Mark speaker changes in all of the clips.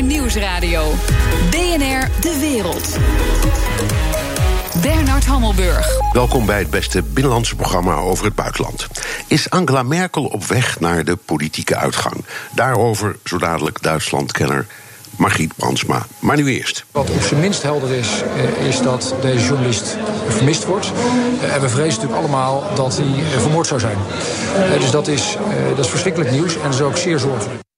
Speaker 1: BNR Nieuwsradio. BNR De Wereld. Bernard Hammelburg.
Speaker 2: Welkom bij het beste binnenlandse programma over het buitenland. Is Angela Merkel op weg naar de politieke uitgang? Daarover zo dadelijk Duitslandkenner Margriet Brandsma. Maar nu eerst.
Speaker 3: Wat op zijn minst helder is, eh, is dat deze journalist vermist wordt. Eh, en we vrezen natuurlijk allemaal dat hij eh, vermoord zou zijn. Dus dat is, dat is verschrikkelijk nieuws en dat is ook zeer zorgelijk.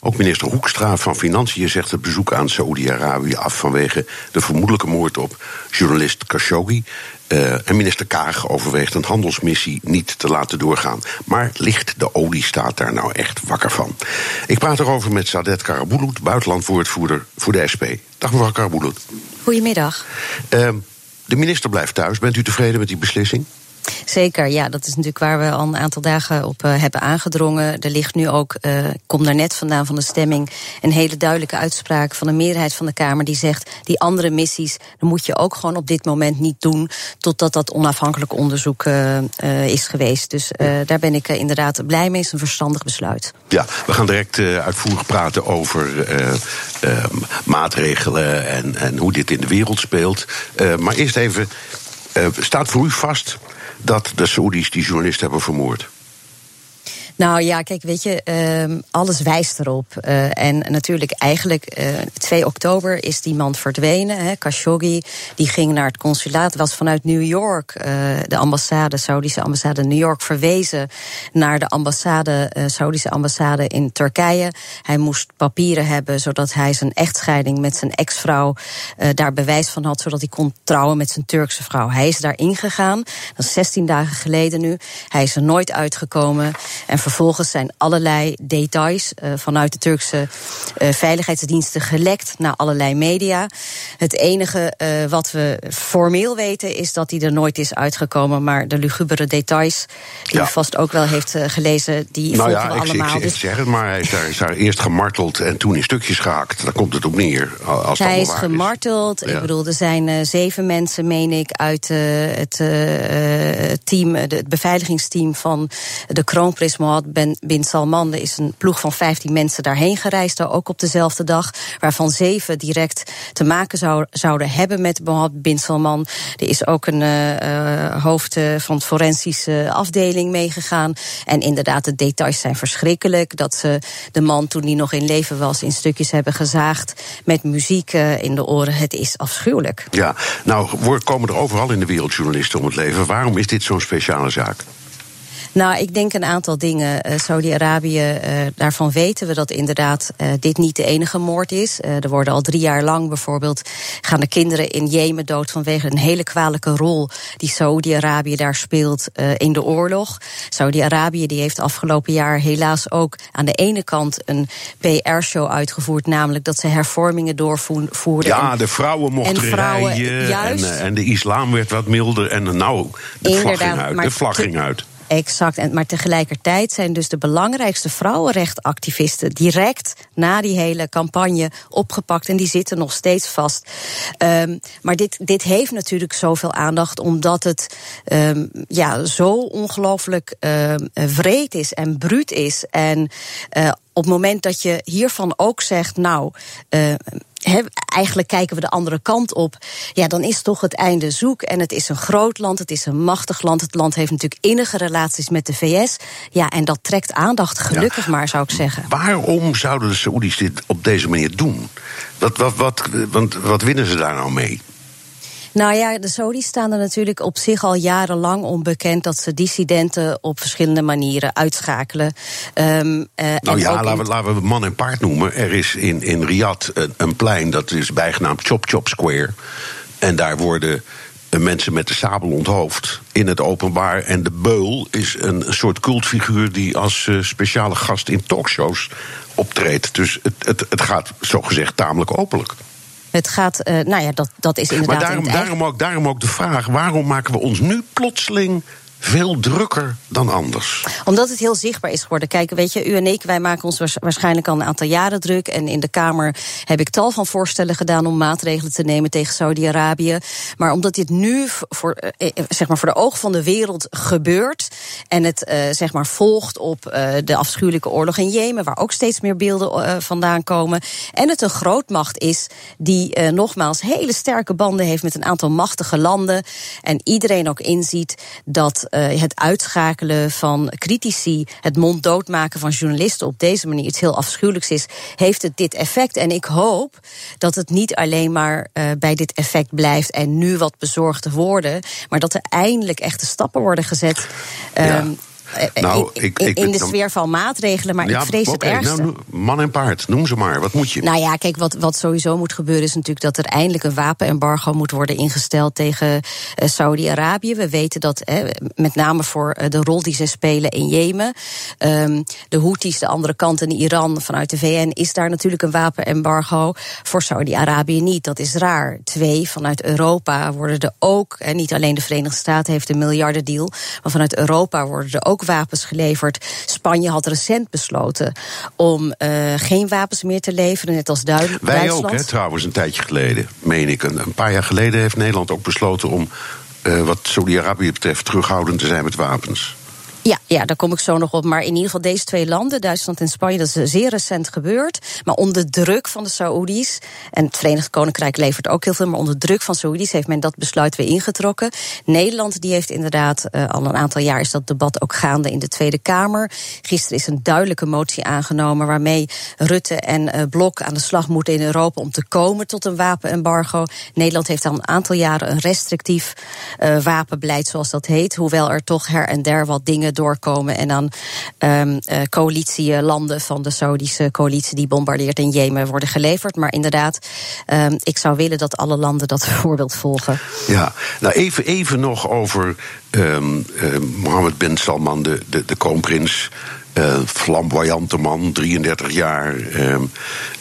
Speaker 2: Ook minister Hoekstra van Financiën zegt het bezoek aan Saoedi-Arabië af vanwege de vermoedelijke moord op journalist Khashoggi. Uh, en minister Kaag overweegt een handelsmissie niet te laten doorgaan. Maar ligt de oliestaat daar nou echt wakker van? Ik praat erover met Sadet Karabulut, buitenlandwoordvoerder voor de SP. Dag mevrouw Karabulut.
Speaker 4: Goedemiddag.
Speaker 2: Uh, de minister blijft thuis. Bent u tevreden met die beslissing?
Speaker 4: Zeker, ja, dat is natuurlijk waar we al een aantal dagen op uh, hebben aangedrongen. Er ligt nu ook, uh, kom daar net vandaan van de stemming, een hele duidelijke uitspraak van de meerderheid van de Kamer die zegt: die andere missies, dan moet je ook gewoon op dit moment niet doen, totdat dat onafhankelijk onderzoek uh, is geweest. Dus daar ben ik inderdaad blij mee. is een verstandig besluit.
Speaker 2: Ja, we gaan direct uitvoerig praten over maatregelen en, en hoe dit in de wereld speelt. maar eerst even, staat voor u vast dat de Saoedi's die journalist hebben vermoord?
Speaker 4: Nou ja, kijk, weet je, uh, alles wijst erop. Uh, en natuurlijk, eigenlijk, uh, 2 oktober is die man verdwenen. Hè, Khashoggi, die ging naar het consulaat, was vanuit New York, uh, de ambassade, Saudische ambassade New York, verwezen naar de ambassade, Saudische ambassade in Turkije. Hij moest papieren hebben, zodat hij zijn echtscheiding met zijn ex-vrouw daar bewijs van had, zodat hij kon trouwen met zijn Turkse vrouw. Hij is daar ingegaan, dat is 16 dagen geleden nu. Hij is er nooit uitgekomen. En Vervolgens zijn allerlei details uh, vanuit de Turkse uh, veiligheidsdiensten gelekt naar allerlei media. Het enige uh, wat we formeel weten is dat hij er nooit is uitgekomen. Maar de lugubere details, die ja. u vast ook wel heeft gelezen, die
Speaker 2: nou
Speaker 4: volgen
Speaker 2: ja,
Speaker 4: we allemaal.
Speaker 2: Ik, ik, ik zeg het, maar hij is, daar, is daar eerst gemarteld en toen in stukjes gehakt. Daar komt het op neer. Als
Speaker 4: hij is gemarteld. Is. Ik bedoel, er zijn zeven mensen, meen ik, uit het team, het beveiligingsteam van de kroonprins Ben Salman. Er is een ploeg van 15 mensen daarheen gereisd, ook op dezelfde dag. Waarvan zeven direct te maken zou, zouden hebben met Mohammed Bin Salman. Er is ook een uh, hoofd van de forensische afdeling meegegaan. En inderdaad, de details zijn verschrikkelijk. Dat ze de man, toen hij nog in leven was, in stukjes hebben gezaagd. Met muziek in de oren. Het is afschuwelijk.
Speaker 2: Ja, nou komen er overal in de wereld journalisten om het leven. Waarom is dit zo'n speciale zaak?
Speaker 4: Nou, ik denk een aantal dingen. Uh, Saudi-Arabië, uh, daarvan weten we dat inderdaad uh, dit niet de enige moord is. er worden al drie jaar lang bijvoorbeeld gaan de kinderen in Jemen dood vanwege een hele kwalijke rol die Saudi-Arabië daar speelt in de oorlog. Saudi-Arabië die heeft afgelopen jaar helaas ook aan de ene kant een PR-show uitgevoerd, namelijk dat ze hervormingen doorvoerden.
Speaker 2: Ja, de vrouwen mochten vrouwen, rijden en, en, de islam werd wat milder en nou, de vlag ging uit. De vlag ging uit.
Speaker 4: Exact. En, maar tegelijkertijd zijn dus de belangrijkste vrouwenrechtenactivisten direct na die hele campagne opgepakt. En die zitten nog steeds vast. Um, maar dit, dit heeft natuurlijk zoveel aandacht omdat het um, ja, zo ongelooflijk uh, wreed is en bruut is. En uh, op het moment dat je hiervan ook zegt, nou, He, eigenlijk kijken we de andere kant op. Ja, dan is toch het einde zoek. En het is een groot land, het is een machtig land. Het land heeft natuurlijk innige relaties met de VS. Ja, en dat trekt aandacht, gelukkig ja. maar, zou ik zeggen.
Speaker 2: Waarom zouden de Saoedi's dit op deze manier doen? Wat, wat, wat, want wat winnen ze daar nou mee?
Speaker 4: Nou ja, de Saudis staan er natuurlijk op zich al jarenlang onbekend dat ze dissidenten op verschillende manieren uitschakelen.
Speaker 2: Um, uh, nou ja, laten, we, laten we man en paard noemen. Er is in, in Riyadh een, een plein dat is bijgenaamd Chop Chop Square. En daar worden mensen met de sabel onthoofd in het openbaar. En de beul is een soort cultfiguur die als uh, speciale gast in talkshows optreedt. Dus het, het, het gaat zogezegd tamelijk openlijk.
Speaker 4: Het gaat, uh, nou ja, dat, dat is inderdaad.
Speaker 2: Maar daarom, daarom, ook, daarom ook de vraag: waarom maken we ons nu plotseling veel drukker dan anders?
Speaker 4: Omdat het heel zichtbaar is geworden. Kijk, weet je, u en ik, wij maken ons waarschijnlijk al een aantal jaren druk. En in de Kamer heb ik tal van voorstellen gedaan om maatregelen te nemen tegen Saudi-Arabië. Maar omdat dit nu voor, eh, eh, zeg maar voor de ogen van de wereld gebeurt. En het uh, zeg maar volgt op de afschuwelijke oorlog in Jemen, waar ook steeds meer beelden vandaan komen. En het een grootmacht is die nogmaals hele sterke banden heeft met een aantal machtige landen. En iedereen ook inziet dat uh, het uitschakelen van critici, het monddood maken van journalisten op deze manier iets heel afschuwelijks is, heeft het dit effect. En ik hoop dat het niet alleen maar uh, bij dit effect blijft en nu wat bezorgd worden, maar dat er eindelijk echte stappen worden gezet.
Speaker 2: Ja. Um,
Speaker 4: eh, nou, in, ik, ik, in de sfeer van maatregelen, maar ik vrees okay, het ergste. Nou,
Speaker 2: man en paard, noem ze maar. Wat moet je?
Speaker 4: Nou ja, kijk, wat, wat sowieso moet gebeuren is natuurlijk dat er eindelijk een wapenembargo moet worden ingesteld tegen uh, Saudi-Arabië. We weten dat, eh, met name voor uh, de rol die ze spelen in Jemen, um, de Houthis, de andere kant en Iran vanuit de VN, is daar natuurlijk een wapenembargo. Voor Saudi-Arabië niet. Dat is raar. Twee, vanuit Europa worden er ook, en niet alleen de Verenigde Staten heeft een miljardendeal, maar vanuit Europa worden er ook ook wapens geleverd. Spanje had recent besloten om uh, geen wapens meer te leveren, net als Duitsland.
Speaker 2: Wij ook, hè, trouwens, een tijdje geleden, meen ik. Een, een paar jaar geleden heeft Nederland ook besloten om, uh, wat Saudi-Arabië betreft, terughoudend te zijn met wapens.
Speaker 4: Ja, ja, daar kom ik zo nog op. Maar in ieder geval deze twee landen, Duitsland en Spanje, dat is zeer recent gebeurd. Maar onder druk van de Saoedi's, en het Verenigd Koninkrijk levert ook heel veel, maar onder druk van Saoedi's heeft men dat besluit weer ingetrokken. Nederland die heeft inderdaad uh, al een aantal jaar is dat debat ook gaande in de Tweede Kamer. Gisteren is een duidelijke motie aangenomen waarmee Rutte en uh, Blok aan de slag moeten in Europa om te komen tot een wapenembargo. Nederland heeft al een aantal jaren een restrictief uh, wapenbeleid, zoals dat heet. Hoewel er toch her en der wat dingen doorkomen. En dan um, coalitielanden van de Saudische coalitie die bombardeert in Jemen worden geleverd. Maar inderdaad, um, ik zou willen dat alle landen dat voorbeeld volgen.
Speaker 2: Ja, nou even, even nog over um, uh, Mohammed bin Salman, de, de, de kroonprins. Uh, flamboyante man, 33 jaar, uh,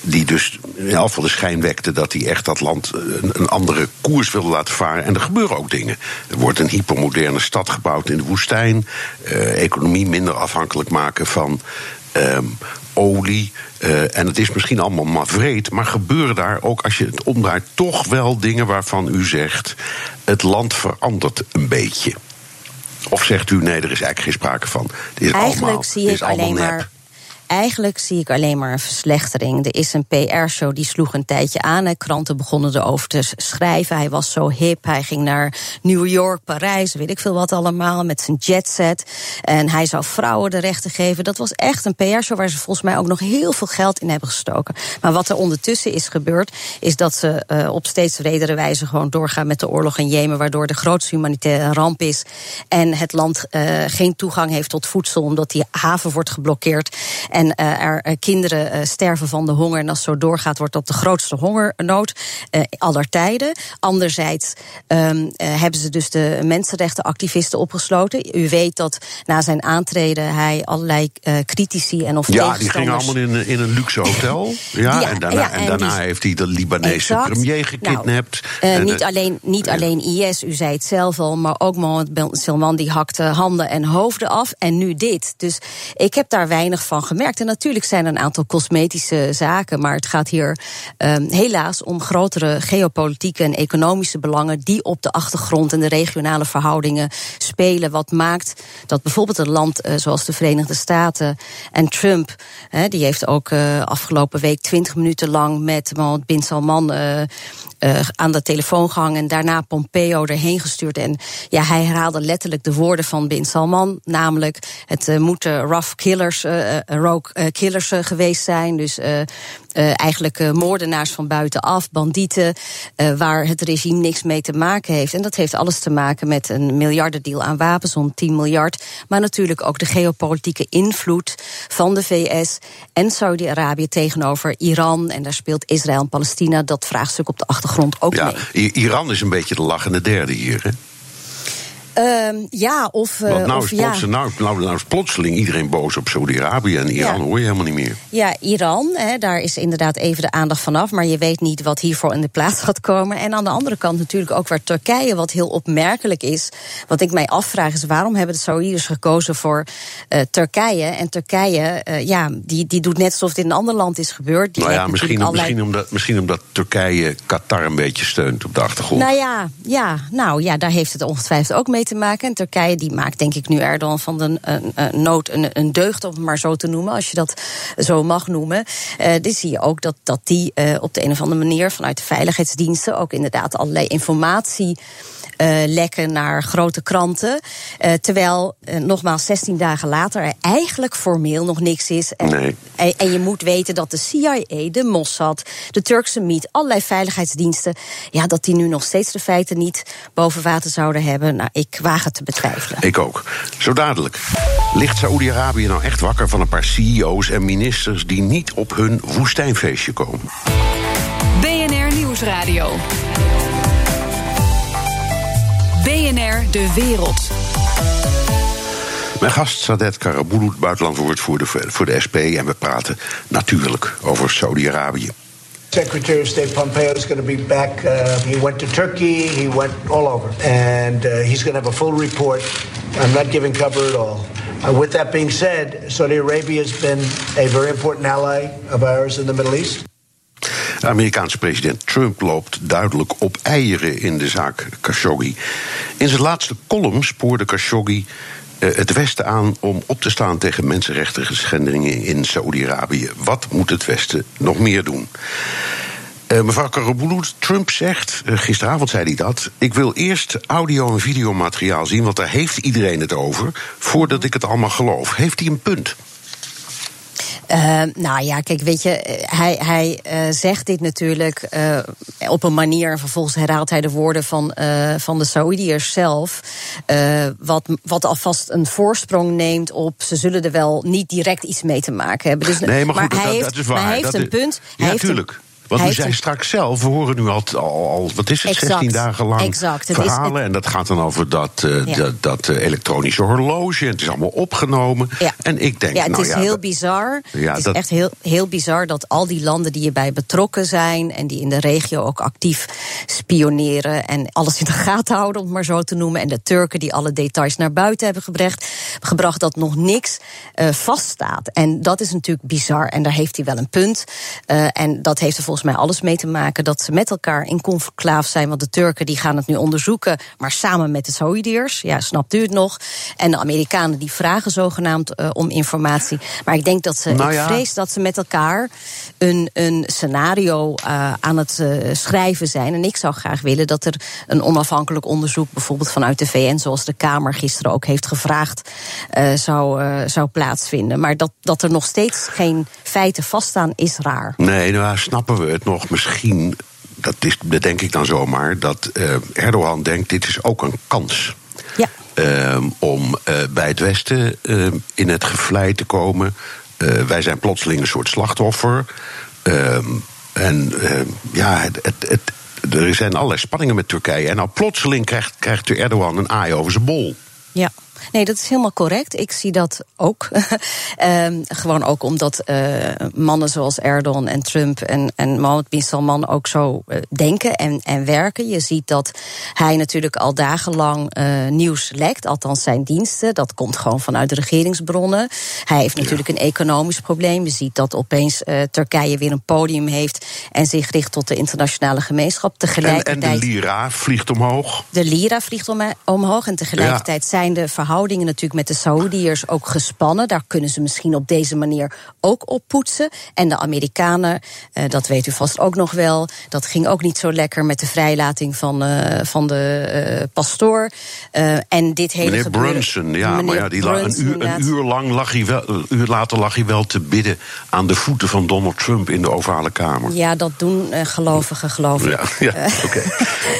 Speaker 2: die dus in geval de schijn wekte dat hij echt dat land een, andere koers wilde laten varen. En er gebeuren ook dingen. Er wordt een hypermoderne stad gebouwd in de woestijn, uh, economie minder afhankelijk maken van um, olie. Uh, en het is misschien allemaal maar vreed, maar gebeuren daar ook als je het omdraait toch wel dingen waarvan u zegt: het land verandert een beetje. Of zegt u nee, er is eigenlijk geen sprake van? Het is
Speaker 4: Eigenlijk
Speaker 2: allemaal,
Speaker 4: zie ik alleen nep. maar eigenlijk zie ik alleen maar een verslechtering. Er is een PR-show die sloeg een tijdje aan. En kranten begonnen erover te schrijven. Hij was zo hip. Hij ging naar New York, Parijs, weet ik veel wat allemaal. Met zijn jetset. En hij zou vrouwen de rechten geven. Dat was echt een PR-show waar ze volgens mij ook nog heel veel geld in hebben gestoken. Maar wat er ondertussen is gebeurd, is dat ze uh, op steeds redere wijze gewoon doorgaan met de oorlog in Jemen. Waardoor de grootste humanitaire ramp is. En het land uh, geen toegang heeft tot voedsel, omdat die haven wordt geblokkeerd. En uh, er uh, kinderen uh, sterven van de honger. En als het zo doorgaat, wordt dat de grootste hongernood aller tijden. Anderzijds um, hebben ze dus de mensenrechtenactivisten opgesloten. U weet dat na zijn aantreden hij allerlei critici en of
Speaker 2: Ja, die gingen allemaal in, in een luxe hotel. Ja, ja en daarna, ja, en, en daarna die, heeft hij de Libanese exact. premier gekidnapt.
Speaker 4: Nou, en, niet alleen, niet alleen IS, u zei het zelf al, maar ook Mohammed Ben Salman die hakte handen en hoofden af. En nu dit. Dus ik heb daar weinig van gemerkt. En natuurlijk zijn er een aantal cosmetische zaken, maar het gaat hier um, helaas om grotere geopolitieke en economische belangen die op de achtergrond en de regionale verhoudingen spelen. Wat maakt dat bijvoorbeeld een land uh, zoals de Verenigde Staten en Trump, die heeft ook uh, afgelopen week twintig minuten lang met Mohammed bin Salman uh, aan de telefoon gehangen en daarna Pompeo erheen gestuurd. En ja, hij herhaalde letterlijk de woorden van bin Salman, namelijk het uh, moeten rough killers, uh, rogue killers geweest zijn. Dus uh, eigenlijk uh, moordenaars van buitenaf, bandieten, uh, waar het regime niks mee te maken heeft. En dat heeft alles te maken met een miljardendeal aan wapens, om 10 miljard. Maar natuurlijk ook de geopolitieke invloed van de VS en Saudi-Arabië tegenover Iran. En daar speelt Israël en Palestina dat vraagstuk op de achtergrond ook
Speaker 2: ja,
Speaker 4: mee.
Speaker 2: Iran is een beetje de lachende derde hier, hè?
Speaker 4: Ehm, ja, of.
Speaker 2: Want nou,
Speaker 4: of,
Speaker 2: is ja. nou, nou, nou is plotseling iedereen boos op Saudi-Arabië en Iran, hoor je helemaal niet meer.
Speaker 4: Ja, Iran, hè, daar is inderdaad even de aandacht vanaf. Maar je weet niet wat hiervoor in de plaats gaat komen. En aan de andere kant natuurlijk ook waar Turkije, wat heel opmerkelijk is. Wat ik mij afvraag is waarom hebben de Saoediërs gekozen voor uh, Turkije? En Turkije, uh, ja, die, die doet net alsof het in een ander land is gebeurd. Die
Speaker 2: nou ja, misschien, allerlei... misschien, omdat, misschien omdat Turkije Qatar een beetje steunt op de achtergrond.
Speaker 4: Nou ja, ja, nou ja, daar heeft het ongetwijfeld ook mee te maken. En Turkije die maakt denk ik nu Erdogan van de nood een, een deugd, om het maar zo te noemen, als je dat zo mag noemen. Uh, dit zie je ook dat, dat die uh, op de een of andere manier vanuit de veiligheidsdiensten ook inderdaad allerlei informatie lekken naar grote kranten. Uh, terwijl, uh, nogmaals, 16 dagen later er eigenlijk formeel nog niks is. En,
Speaker 2: nee.
Speaker 4: en, en, je moet weten dat de CIA, de Mossad, de Turkse MIT, allerlei veiligheidsdiensten, ja, dat die nu nog steeds de feiten niet boven water zouden hebben. Nou, ik waag het te betwijfelen.
Speaker 2: Ik ook. Zo dadelijk. Ligt Saoedi-Arabië nou echt wakker van een paar CEO's en ministers die niet op hun woestijnfeestje komen?
Speaker 1: BNR Nieuwsradio. BNR De Wereld.
Speaker 2: Mijn gast Sadet Karabulut, buitenlandwoordvoerder voor de SP. En we praten natuurlijk over Saudi-Arabië.
Speaker 5: Secretary of State Pompeo is going to be back. Uh, he went to Turkey, he went all over. And uh, he's going to have a full report. I'm not giving cover at all. Uh, with that being said, Saudi Arabia has been a very important ally of ours in the Middle East.
Speaker 2: De Amerikaanse president Trump loopt duidelijk op eieren in de zaak Khashoggi. In zijn laatste column spoorde Khashoggi uh, het Westen aan om op te staan tegen mensenrechten schendingen in Saoedi-Arabië. Wat moet het Westen nog meer doen? Uh, mevrouw Karabulut, Trump zegt, uh, gisteravond zei hij dat... ik wil eerst audio- en videomateriaal zien, want daar heeft iedereen het over... voordat ik het allemaal geloof. Heeft hij een punt?
Speaker 4: Uh, nou ja, kijk, weet je, hij, hij uh, zegt dit natuurlijk uh, op een manier. Vervolgens herhaalt hij de woorden van, van de Saoediërs zelf. wat, wat alvast een voorsprong neemt op. Ze zullen er wel niet direct iets mee te maken hebben.
Speaker 2: Dus, nee, maar, goed,
Speaker 4: maar hij
Speaker 2: dat,
Speaker 4: heeft,
Speaker 2: dat is waar.
Speaker 4: Maar hij heeft
Speaker 2: dat
Speaker 4: een
Speaker 2: is,
Speaker 4: punt.
Speaker 2: Ja,
Speaker 4: hij heeft
Speaker 2: tuurlijk.
Speaker 4: Een,
Speaker 2: want u zei straks zelf, we horen nu al, al, al wat is het,
Speaker 4: exact,
Speaker 2: 16 dagen lang
Speaker 4: exact.
Speaker 2: verhalen.
Speaker 4: Het
Speaker 2: en dat gaat dan over dat, uh,
Speaker 4: ja.
Speaker 2: dat, dat uh, elektronische horloge. En het is allemaal opgenomen.
Speaker 4: Ja.
Speaker 2: En ik denk,
Speaker 4: ja, het
Speaker 2: nou
Speaker 4: is
Speaker 2: ja,
Speaker 4: heel
Speaker 2: dat,
Speaker 4: bizar.
Speaker 2: Ja,
Speaker 4: het is
Speaker 2: dat,
Speaker 4: echt heel, heel bizar dat al die landen die hierbij betrokken zijn... en die in de regio ook actief spioneren... en alles in de gaten houden, om het maar zo te noemen... en de Turken die alle details naar buiten hebben gebracht... gebracht dat nog niks uh, vaststaat. En dat is natuurlijk bizar. En daar heeft hij wel een punt. en dat heeft er volgens mij alles mee te maken maken dat ze met elkaar in conclaaf zijn. Want de Turken die gaan het nu onderzoeken, maar samen met de Saoediërs. Ja, snapt u het nog? En de Amerikanen die vragen zogenaamd uh, om informatie. Maar ik denk dat ze,
Speaker 2: nou ja.
Speaker 4: ik vrees dat ze met elkaar een, een scenario uh, aan het uh, schrijven zijn. En ik zou graag willen dat er een onafhankelijk onderzoek, bijvoorbeeld vanuit de VN, zoals de Kamer gisteren ook heeft gevraagd, zou, zou plaatsvinden. Maar dat, dat er nog steeds geen feiten vaststaan, is raar.
Speaker 2: Nee, nou snappen we het nog misschien dat, is, dat denk ik dan zomaar, dat uh, Erdogan denkt: dit is ook een kans.
Speaker 4: Ja.
Speaker 2: Uh, om uh, bij het Westen in het gevlei te komen. wij zijn plotseling een soort slachtoffer. Ehm, en ja, het, het, het, er zijn allerlei spanningen met Turkije. En nou plotseling krijgt, krijgt Erdogan een aai over zijn bol.
Speaker 4: Ja. Nee, dat is helemaal correct. Ik zie dat ook. um, gewoon ook omdat uh, mannen zoals Erdogan en Trump en, en Mohammed bin Salman ook zo uh, denken en, en werken. Je ziet dat hij natuurlijk al dagenlang uh, nieuws lekt, althans zijn diensten. Dat komt gewoon vanuit de regeringsbronnen. Hij heeft natuurlijk ja. een economisch probleem. Je ziet dat opeens Turkije weer een podium heeft en zich richt tot de internationale gemeenschap. Tegelijkertijd,
Speaker 2: en, en de lira vliegt omhoog.
Speaker 4: De lira vliegt om, omhoog en tegelijkertijd ja. zijn de verhoudingen natuurlijk met de Saoediërs ook gespannen. Daar kunnen ze misschien op deze manier ook op poetsen. En de Amerikanen, uh, dat weet u vast ook nog wel, dat ging ook niet zo lekker met de vrijlating van, uh, van de uh, pastoor. en dit hele
Speaker 2: Meneer
Speaker 4: gebeuren,
Speaker 2: Brunson, ja,
Speaker 4: meneer
Speaker 2: maar ja, die lag,
Speaker 4: Brunson,
Speaker 2: een, uur, een uur lang lag hij wel, een uur later lag hij wel te bidden aan de voeten van Donald Trump in de ovale kamer.
Speaker 4: Ja, dat doen gelovigen, geloof ik.
Speaker 2: Ja, ja oké. Okay.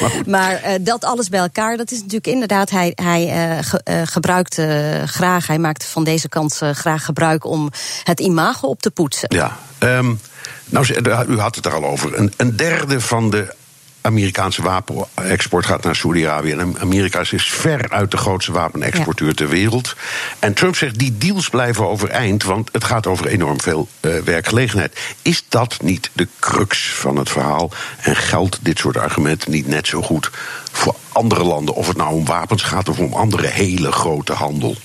Speaker 4: maar, maar dat alles bij elkaar, dat is natuurlijk inderdaad, hij, hij ge, gebruikt uh, graag, hij maakt van deze kant uh, graag gebruik om het imago op te poetsen.
Speaker 2: Ja, um, nou, u had het er al over. Een, een derde van de Amerikaanse wapenexport gaat naar Saudi-Arabië. En Amerika is veruit de grootste wapenexporteur ter wereld. En Trump zegt die deals blijven overeind, want het gaat over enorm veel uh, werkgelegenheid. Is dat niet de crux van het verhaal? En geldt dit soort argumenten niet net zo goed voor andere landen, of het nou om wapens gaat of om andere hele grote handel?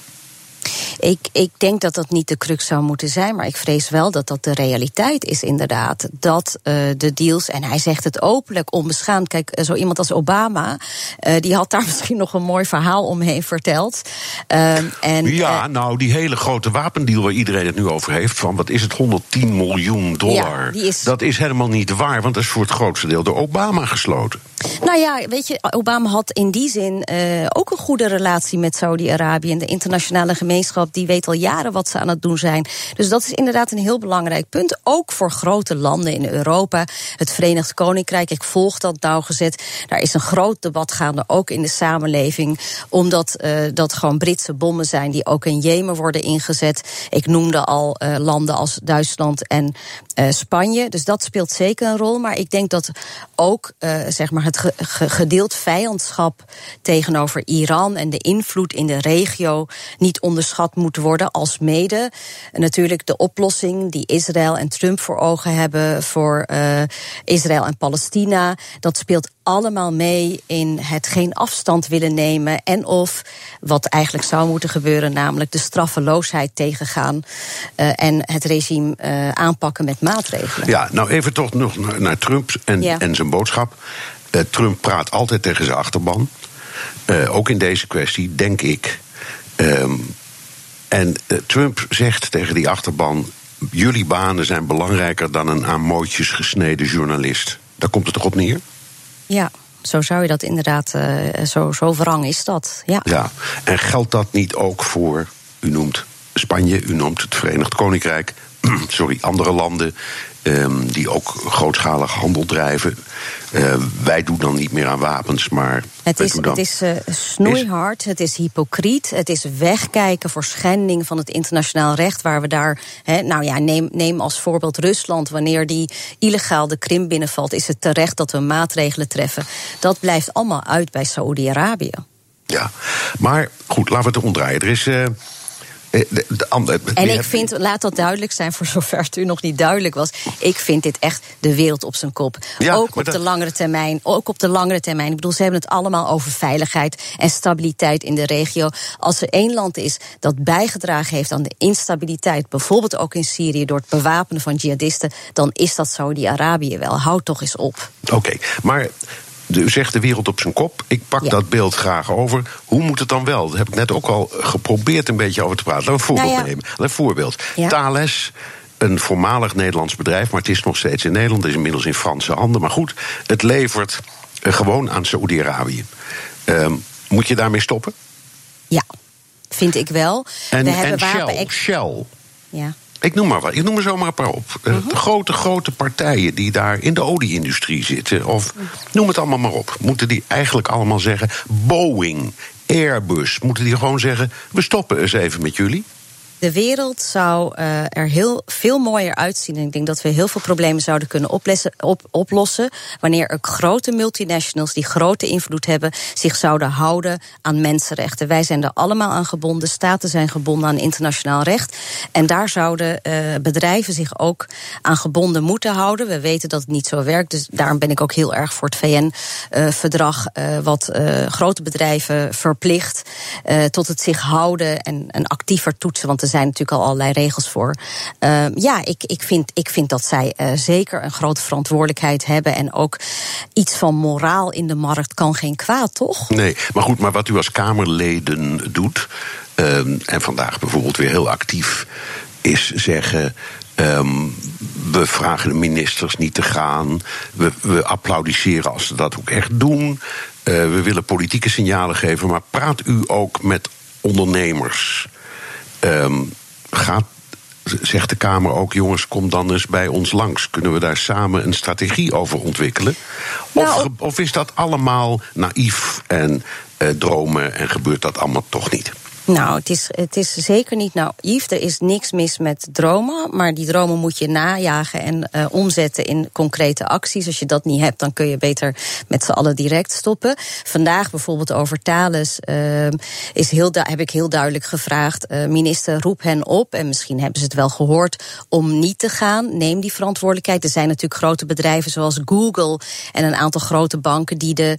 Speaker 4: Ik, ik denk dat dat niet de crux zou moeten zijn, maar ik vrees wel dat dat de realiteit is, inderdaad. Dat uh, de deals, en hij zegt het openlijk, onbeschaamd. Kijk, eh, zo iemand als Obama, uh, die had daar misschien nog een mooi verhaal omheen verteld.
Speaker 2: Uh, en, ja, nou, die hele grote wapendeal waar iedereen het nu over heeft, van wat is het, 110 miljoen dollar. Ja, is... Dat is helemaal niet waar, want dat is voor het grootste deel door Obama gesloten.
Speaker 4: Nou ja, weet je, Obama had in die zin ook een goede relatie met Saudi-Arabië en de internationale gemeenschap die weet al jaren wat ze aan het doen zijn. Dus dat is inderdaad een heel belangrijk punt. Ook voor grote landen in Europa. Het Verenigd Koninkrijk, ik volg dat nauwgezet. Daar is een groot debat gaande, ook in de samenleving. Omdat uh, dat gewoon Britse bommen zijn die ook in Jemen worden ingezet. Ik noemde al uh, landen als Duitsland en uh, Spanje. Dus dat speelt zeker een rol. Maar ik denk dat ook zeg maar het ge gedeeld vijandschap tegenover Iran en de invloed in de regio niet onderschat moet worden. Als mede natuurlijk de oplossing die Israël en Trump voor ogen hebben voor uh, Israël en Palestina. Dat speelt allemaal mee in het geen afstand willen nemen. En of wat eigenlijk zou moeten gebeuren, namelijk de straffeloosheid tegengaan. Uh, en het regime uh, aanpakken met maatregelen.
Speaker 2: Ja, nou even toch nog naar, Trump en, ja. en zijn boodschap. Trump praat altijd tegen zijn achterban. ook in deze kwestie, denk ik. En uh, Trump zegt tegen die achterban: jullie banen zijn belangrijker dan een aan mootjes gesneden journalist. Daar komt het toch op neer?
Speaker 4: Ja. Zo zou je dat inderdaad, uh, zo, zo wrang is dat. Ja.
Speaker 2: ja, en geldt dat niet ook voor, u noemt Spanje, u noemt het Verenigd Koninkrijk, sorry, andere landen um, die ook grootschalig handel drijven. Uh, wij doen dan niet meer aan wapens, maar.
Speaker 4: Het is, het is uh, snoeihard, is... het is hypocriet, het is wegkijken voor schending van het internationaal recht, waar we daar. He, nou ja, neem, neem als voorbeeld Rusland. Wanneer die illegaal de Krim binnenvalt, is het terecht dat we maatregelen treffen. Dat blijft allemaal uit bij Saoedi-Arabië.
Speaker 2: Ja, maar goed, laten we het omdraaien. Er is. Uh,
Speaker 4: eh, de, de, en ik vind, laat dat duidelijk zijn voor zover het u nog niet duidelijk was. Ik vind dit echt de wereld op zijn kop. Ja, ook op de langere termijn. Ook op de langere termijn. Ik bedoel, ze hebben het allemaal over veiligheid en stabiliteit in de regio. Als er één land is dat bijgedragen heeft aan de instabiliteit, bijvoorbeeld ook in Syrië door het bewapenen van jihadisten, dan is dat Saudi-Arabië wel. Houd toch eens op.
Speaker 2: Oké, maar u zegt de wereld op zijn kop. Ik pak dat beeld graag over. Hoe moet het dan wel? Dat heb ik net ook al geprobeerd een beetje over te praten. Laten we een voorbeeld nou nemen. Een voorbeeld. Thales een voormalig Nederlands bedrijf, maar het is nog steeds in Nederland, het is inmiddels in Franse handen. Maar goed, het levert uh, gewoon aan Saoedi-Arabië. Um, moet je daarmee stoppen?
Speaker 4: Ja, vind ik wel.
Speaker 2: En, We hebben en Shell, Shell. Ja. Ik noem maar wat. Ik noem er zomaar een paar op. Uh, de grote, grote partijen die daar in de olieindustrie zitten. Of noem het allemaal maar op. Moeten die eigenlijk allemaal zeggen. Boeing, Airbus. Moeten die gewoon zeggen. We stoppen eens even met jullie.
Speaker 4: De wereld zou uh, er heel veel mooier uitzien. En ik denk dat we heel veel problemen zouden kunnen op, oplossen. wanneer er grote multinationals die grote invloed hebben. zich zouden houden aan mensenrechten. Wij zijn er allemaal aan gebonden. Staten zijn gebonden aan internationaal recht. En daar zouden uh, bedrijven zich ook aan gebonden moeten houden. We weten dat het niet zo werkt. Dus daarom ben ik ook heel erg voor het VN-verdrag. Uh, wat grote bedrijven verplicht tot het zich houden en, en actiever toetsen. Want zijn natuurlijk al allerlei regels voor. Uh, ja, ik, ik, vind, ik vind dat zij uh, zeker een grote verantwoordelijkheid hebben. En ook iets van moraal in de markt kan geen kwaad, toch?
Speaker 2: Nee, maar goed, maar wat u als Kamerleden doet. Uh, en vandaag bijvoorbeeld weer heel actief is zeggen. Um, we vragen de ministers niet te gaan. We, we applaudisseren als ze dat ook echt doen. Uh, we willen politieke signalen geven. Maar praat u ook met ondernemers? Um, gaat, zegt de Kamer ook, jongens, kom dan eens bij ons langs. Kunnen we daar samen een strategie over ontwikkelen? Of, nou, of is dat allemaal naïef en uh, dromen en gebeurt dat allemaal toch niet?
Speaker 4: Nou, het is, het is zeker niet naïef. Er is niks mis met dromen. Maar die dromen moet je najagen en uh, omzetten in concrete acties. Als je dat niet hebt, dan kun je beter met z'n allen direct stoppen. Vandaag bijvoorbeeld over Thales uh, is heel heb ik heel duidelijk gevraagd: uh, minister, roep hen op. En misschien hebben ze het wel gehoord om niet te gaan. Neem die verantwoordelijkheid. Er zijn natuurlijk grote bedrijven zoals Google en een aantal grote banken die de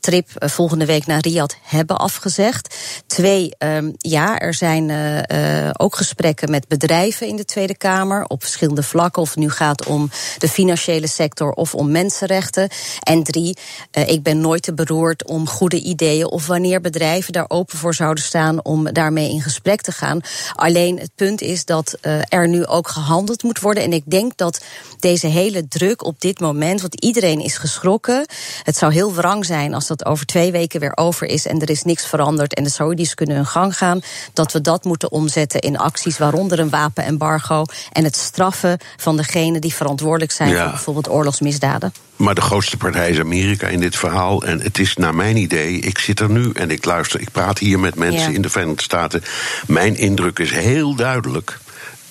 Speaker 4: trip volgende week naar Riyadh hebben afgezegd. Twee um, ja, er zijn uh, ook gesprekken met bedrijven in de Tweede Kamer op verschillende vlakken. Of het nu gaat om de financiële sector of om mensenrechten. En drie, uh, ik ben nooit te beroerd om goede ideeën of wanneer bedrijven daar open voor zouden staan om daarmee in gesprek te gaan. Alleen het punt is dat er nu ook gehandeld moet worden. En ik denk dat deze hele druk op dit moment, want iedereen is geschrokken. Het zou heel wrang zijn als dat over twee weken weer over is en er is niks veranderd en de Saudis kunnen hun gang gaan. Dat we dat moeten omzetten in acties, waaronder een wapenembargo en het straffen van degenen die verantwoordelijk zijn voor bijvoorbeeld oorlogsmisdaden.
Speaker 2: Maar de grootste partij is Amerika in dit verhaal. En het is naar mijn idee, ik zit er nu en ik luister, ik praat hier met mensen in de Verenigde Staten. Mijn indruk is heel duidelijk,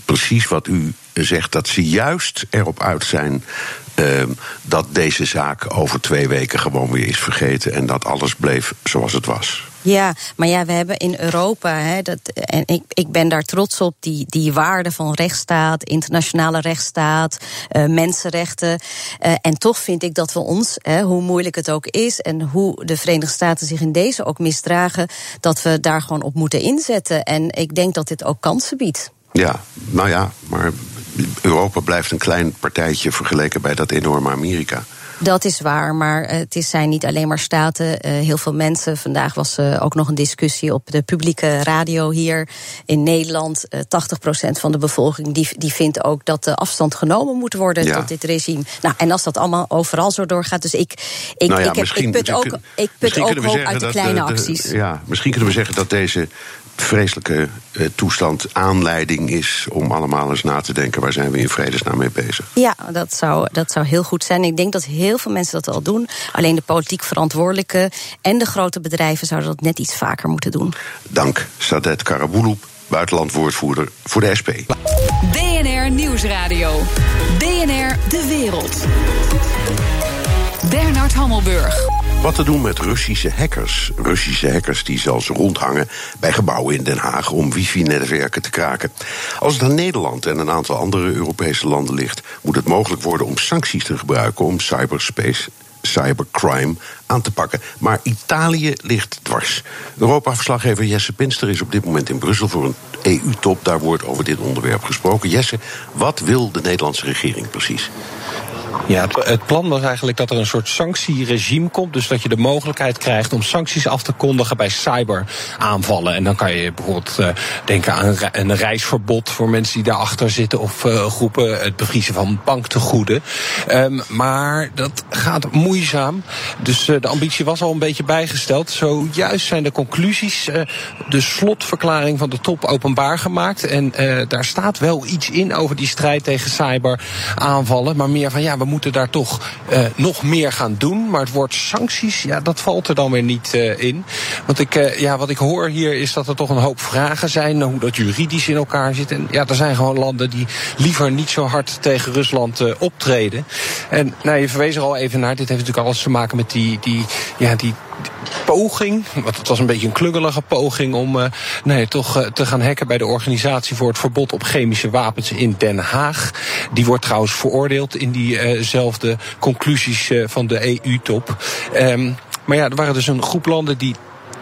Speaker 2: precies wat u zegt, dat ze juist erop uit zijn uh, dat deze zaak over twee weken gewoon weer is vergeten en dat alles bleef zoals het was.
Speaker 4: Ja, maar ja, we hebben in Europa, hè, dat, en ik, ik ben daar trots op, die, die waarden van rechtsstaat, internationale rechtsstaat, uh, mensenrechten. Uh, en toch vind ik dat we ons, hè, hoe moeilijk het ook is en hoe de Verenigde Staten zich in deze ook misdragen, dat we daar gewoon op moeten inzetten. En ik denk dat dit ook kansen biedt.
Speaker 2: Ja, nou ja, maar Europa blijft een klein partijtje vergeleken bij dat enorme Amerika.
Speaker 4: Dat is waar, maar het is, zijn niet alleen maar staten. Uh, heel veel mensen. Vandaag was uh, ook nog een discussie op de publieke radio hier in Nederland. Uh, 80% van de bevolking die, die vindt ook dat de afstand genomen moet worden ja. tot dit regime. Nou, en als dat allemaal overal zo doorgaat. Dus ik, ik,
Speaker 2: nou ja,
Speaker 4: ik, heb, ik put ook, ik put ook hoop uit de kleine de, de, acties.
Speaker 2: Ja, misschien kunnen we zeggen dat deze vreselijke uh, toestand aanleiding is om allemaal eens na te denken waar zijn we in vredesnaam mee bezig.
Speaker 4: Ja, dat zou, dat zou heel goed zijn. Ik denk dat heel veel mensen dat al doen. Alleen de politiek verantwoordelijke en de grote bedrijven zouden dat net iets vaker moeten doen.
Speaker 2: Dank, Sadet Karaboulou, buitenlandwoordvoerder voor de SP.
Speaker 1: BNR Nieuwsradio. BNR De Wereld. Bernard Hammelburg.
Speaker 2: Wat te doen met Russische hackers. Russische hackers die zelfs rondhangen bij gebouwen in Den Haag om wifi-netwerken te kraken. Als het aan Nederland en een aantal andere Europese landen ligt, moet het mogelijk worden om sancties te gebruiken om cyberspace cybercrime aan te pakken. Maar Italië ligt dwars. Europa-verslaggever Jesse Pinster is op dit moment in Brussel voor een EU-top. Daar wordt over dit onderwerp gesproken. Jesse, wat wil de Nederlandse regering precies?
Speaker 6: Ja, het, plan was eigenlijk dat er een soort sanctieregime komt. Dus dat je de mogelijkheid krijgt om sancties af te kondigen bij cyberaanvallen. En dan kan je bijvoorbeeld uh, denken aan een reisverbod voor mensen die daarachter zitten. Of uh, groepen het bevriezen van banktegoeden. Um, maar dat gaat moeizaam. Dus uh, de ambitie was al een beetje bijgesteld. Zojuist zijn de conclusies, de slotverklaring van de top openbaar gemaakt. En daar staat wel iets in over die strijd tegen cyberaanvallen. Maar meer van we moeten daar toch uh, nog meer gaan doen. Maar het woord sancties, ja, dat valt er dan weer niet uh, in. Want ik, uh, ja, wat ik hoor hier is dat er toch een hoop vragen zijn. Hoe dat juridisch in elkaar zit. En ja, er zijn gewoon landen die liever niet zo hard tegen Rusland optreden. En nou, je verwees er al even naar. Dit heeft natuurlijk alles te maken met die, die, ja, die poging, want het was een beetje een klungelige poging om uh, nee, toch uh, te gaan hacken bij de organisatie voor het verbod op chemische wapens in Den Haag. Die wordt trouwens veroordeeld in diezelfde uh conclusies van de EU-top. Um, maar ja, er waren dus een groep landen die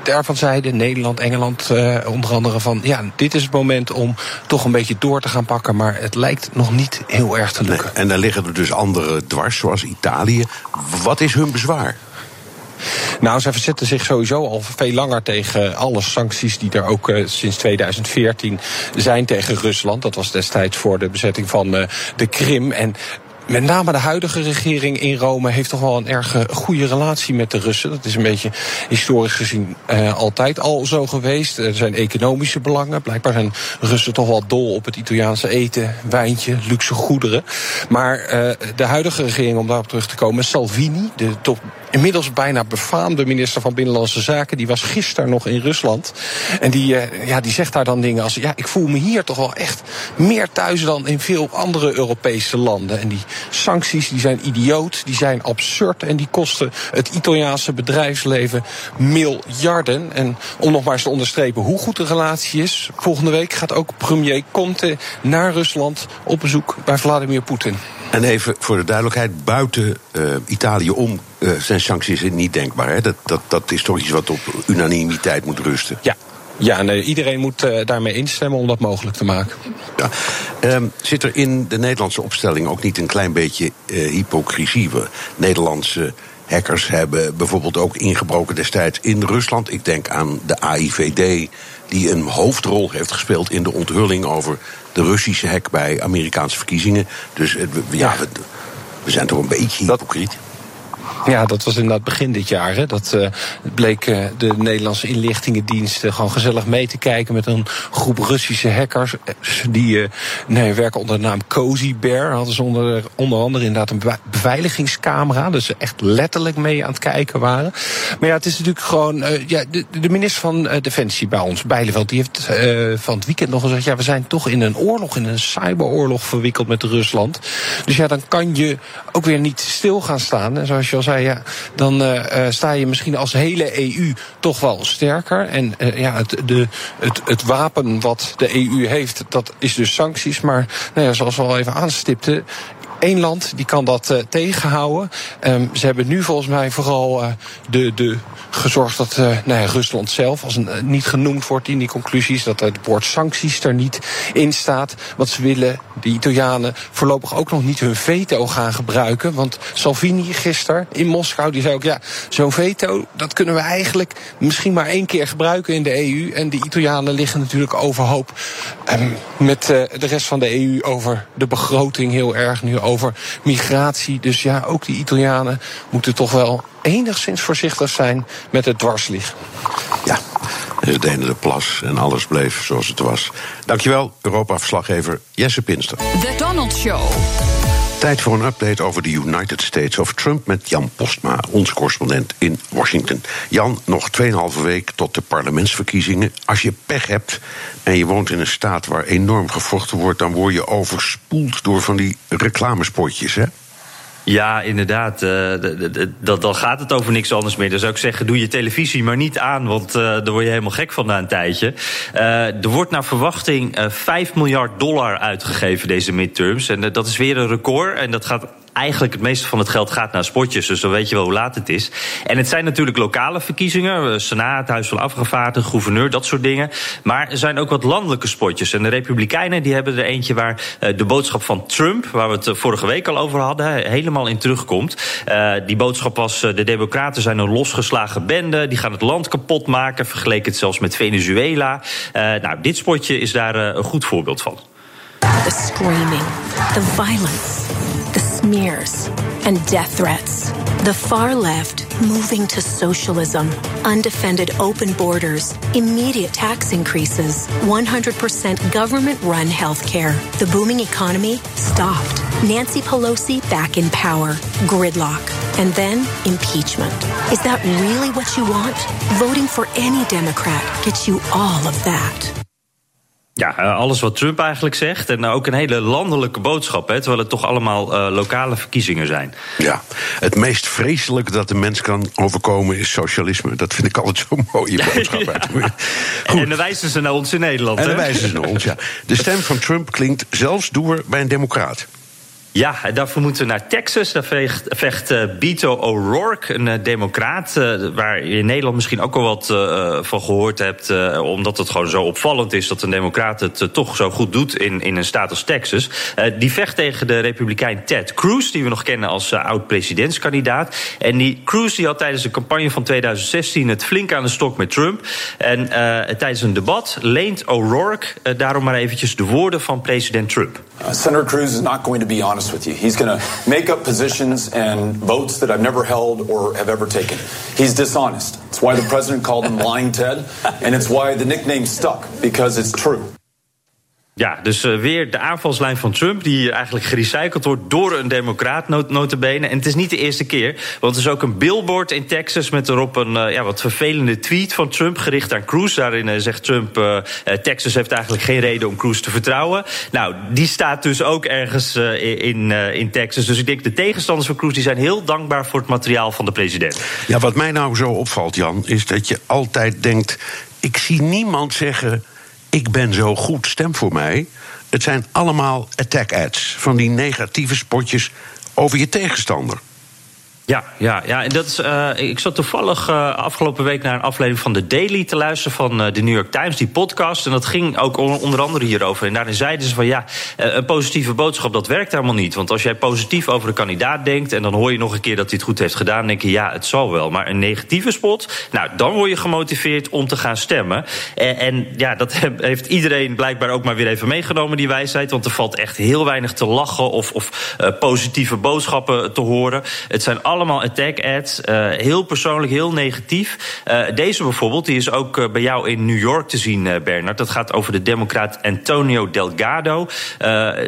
Speaker 6: daarvan zeiden, Nederland, Engeland uh, onder andere van... ja, dit is het moment om toch een beetje door te gaan pakken... maar het lijkt nog niet heel erg te lukken.
Speaker 2: Nee, en dan liggen er dus andere dwars, zoals Italië. Wat is hun bezwaar?
Speaker 6: Nou, zij verzetten zich sowieso al veel langer tegen alle sancties die er ook uh, sinds 2014 zijn tegen Rusland. Dat was destijds voor de bezetting van uh, de Krim. En met name de huidige regering in Rome heeft toch wel een erg goede relatie met de Russen. Dat is een beetje historisch gezien uh, altijd al zo geweest. Er zijn economische belangen. Blijkbaar zijn Russen toch wel dol op het Italiaanse eten, wijntje, luxe goederen. Maar uh, de huidige regering, om daarop terug te komen, Salvini, de top inmiddels bijna befaamde minister van Binnenlandse Zaken. Die was gisteren nog in Rusland. En die, uh, ja, die zegt daar dan dingen als: Ja, ik voel me hier toch wel echt meer thuis dan in veel andere Europese landen. En die sancties die zijn idioot, die zijn absurd en die kosten het Italiaanse bedrijfsleven miljarden. En om nog maar eens te onderstrepen hoe goed de relatie is, volgende week gaat ook premier Conte naar Rusland op bezoek bij Vladimir Poetin.
Speaker 2: En even voor de duidelijkheid, buiten uh, Italië om uh, zijn sancties niet denkbaar. Hè? Dat, dat, dat is toch iets wat op unanimiteit moet rusten.
Speaker 6: Ja, ja, nee, iedereen moet uh, daarmee instemmen om dat mogelijk te maken.
Speaker 2: Ja. Um, zit er in de Nederlandse opstelling ook niet een klein beetje uh, hypocrisie? We Nederlandse hackers hebben bijvoorbeeld ook ingebroken destijds in Rusland. Ik denk aan de AIVD, die een hoofdrol heeft gespeeld in de onthulling over de Russische hack bij Amerikaanse verkiezingen. Dus uh, ja, we, we, zijn toch een beetje hypocriet.
Speaker 6: Ja, dat was inderdaad begin dit jaar. Hè. Dat uh, bleek uh, de Nederlandse inlichtingendiensten gewoon gezellig mee te kijken met een groep Russische hackers. Die uh, nee, werken onder de naam Cozy Bear. Hadden ze onder, onder andere inderdaad een beveiligingscamera. Dus ze echt letterlijk mee aan het kijken waren. Maar ja, het is natuurlijk gewoon. ja, de, de, minister van Defensie bij ons, Bijleveld, die heeft van het weekend nog gezegd: ja, we zijn toch in een oorlog, in een cyberoorlog verwikkeld met Rusland. Dus ja, dan kan je ook weer niet stil gaan staan. En zoals je al zei ja, dan uh, sta je misschien als hele EU toch wel sterker. En uh, ja, het, de, het, het wapen wat de EU heeft, dat is dus sancties. Maar nou ja, zoals we al even aanstipten, Eén land die kan dat uh, tegenhouden. Um, ze hebben nu volgens mij vooral uh, de, de gezorgd dat uh, nou ja, Rusland zelf als een, niet genoemd wordt in die conclusies. Dat het woord sancties er niet in staat. Want ze willen, de Italianen, voorlopig ook nog niet hun veto gaan gebruiken. Want Salvini gisteren in Moskou, die zei ook... ja, zo'n veto, dat kunnen we eigenlijk misschien maar één keer gebruiken in de EU. En de Italianen liggen natuurlijk overhoop um, met de rest van de EU over de begroting heel erg nu over migratie. Dus ja, ook die Italianen moeten toch wel enigszins voorzichtig zijn met het dwarslieg.
Speaker 2: Ja, ze deden de plas en alles bleef zoals het was. Dankjewel, Europa-verslaggever Jesse Pinster.
Speaker 1: The Donald Show.
Speaker 2: Tijd voor een update over de United States of Trump met Jan Postma, onze correspondent in Washington. Jan, nog 2,5 week tot de parlementsverkiezingen. Als je pech hebt en je woont in een staat waar enorm gevochten wordt, dan word je overspoeld door van die reclamespotjes, hè?
Speaker 7: Ja, inderdaad. Uh, dan gaat het over niks anders meer. Dan zou ik zeggen, doe je televisie maar niet aan, want uh, daar word je helemaal gek van na een tijdje. Uh, er wordt naar verwachting 5 miljard dollar uitgegeven deze midterms. En dat is weer een record. En dat gaat eigenlijk het meeste van het geld gaat naar spotjes. Dus dan weet je wel hoe laat het is. En het zijn natuurlijk lokale verkiezingen. Senaat, Huis van Afgevaardigden, gouverneur, dat soort dingen. Maar er zijn ook wat landelijke spotjes. En de Republikeinen die hebben er eentje waar de boodschap van Trump... waar we het vorige week al over hadden, helemaal in terugkomt. Die boodschap was, de democraten zijn een losgeslagen bende... die gaan het land kapot maken, vergeleken het zelfs met Venezuela. Nou, dit spotje is daar een goed voorbeeld van.
Speaker 8: The screaming, the violence, smears and death threats. The far left moving to socialism, undefended open borders, immediate tax increases, 100% government run healthcare. The booming economy stopped. Nancy Pelosi back in power, gridlock, and then impeachment. Is that really what you want? Voting for any Democrat gets you all of that.
Speaker 7: Ja, alles wat Trump eigenlijk zegt. En ook een hele landelijke boodschap, hè, terwijl het toch allemaal uh, lokale verkiezingen zijn.
Speaker 2: Ja, het meest vreselijk dat de mens kan overkomen is socialisme. Dat vind ik altijd zo'n mooie boodschap. ja.
Speaker 7: En dan wijzen ze naar ons in Nederland.
Speaker 2: En dan wijzen ze naar ons, ja. De stem van Trump klinkt zelfs door bij een democraat.
Speaker 7: Ja, daarvoor moeten we naar Texas. Daar vecht, vecht Beto O'Rourke, een uh, democraat... Uh, waar je in Nederland misschien ook al wat van gehoord hebt... omdat het gewoon zo opvallend is dat een democraat het toch zo goed doet... in, in een staat als Texas. die vecht tegen de republikein Ted Cruz... die we nog kennen als oud-presidentskandidaat. En die Cruz die had tijdens de campagne van 2016... het flink aan de stok met Trump. En tijdens een debat leent O'Rourke daarom maar eventjes... de woorden van president Trump.
Speaker 9: Uh, Senator Cruz is not going to be honest with you. He's going to make up positions and votes that I've never held or have ever taken. He's dishonest. It's why the president called him Lying Ted, and it's why the nickname stuck, because it's true.
Speaker 7: Ja, dus uh, weer de aanvalslijn van Trump, die eigenlijk gerecycled wordt door een democraat, not notabene. En het is niet de eerste keer, want er is ook een billboard in Texas met erop een uh, ja, wat vervelende tweet van Trump gericht aan Cruz. Daarin uh, zegt Trump: Texas heeft eigenlijk geen reden om Cruz te vertrouwen. Nou, die staat dus ook ergens in, in Texas. Dus ik denk de tegenstanders van Cruz die zijn heel dankbaar voor het materiaal van de president.
Speaker 2: Ja, wat mij nou zo opvalt, Jan, is dat je altijd denkt: ik zie niemand zeggen ik ben zo goed, stem voor mij. Het zijn allemaal attack ads van die negatieve spotjes over je tegenstander.
Speaker 7: Ja, ja, ja. En dat is, uh, ik zat toevallig uh, afgelopen week naar een aflevering van The Daily te luisteren van uh, de New York Times, die podcast. En dat ging ook onder andere hierover. En daarin zeiden ze van ja, een positieve boodschap, dat werkt helemaal niet. Want als jij positief over de kandidaat denkt en dan hoor je nog een keer dat hij het goed heeft gedaan, denk je ja, het zal wel. Maar een negatieve spot, nou, dan word je gemotiveerd om te gaan stemmen. En, en ja, dat heeft iedereen blijkbaar ook maar weer even meegenomen, die wijsheid. Want er valt echt heel weinig te lachen of, of positieve boodschappen te horen. Het zijn allemaal attack ads. Uh, heel persoonlijk, heel negatief. Uh, deze bijvoorbeeld, die is ook uh, bij jou in New York te zien, Bernard. Dat gaat over de democraat Antonio Delgado.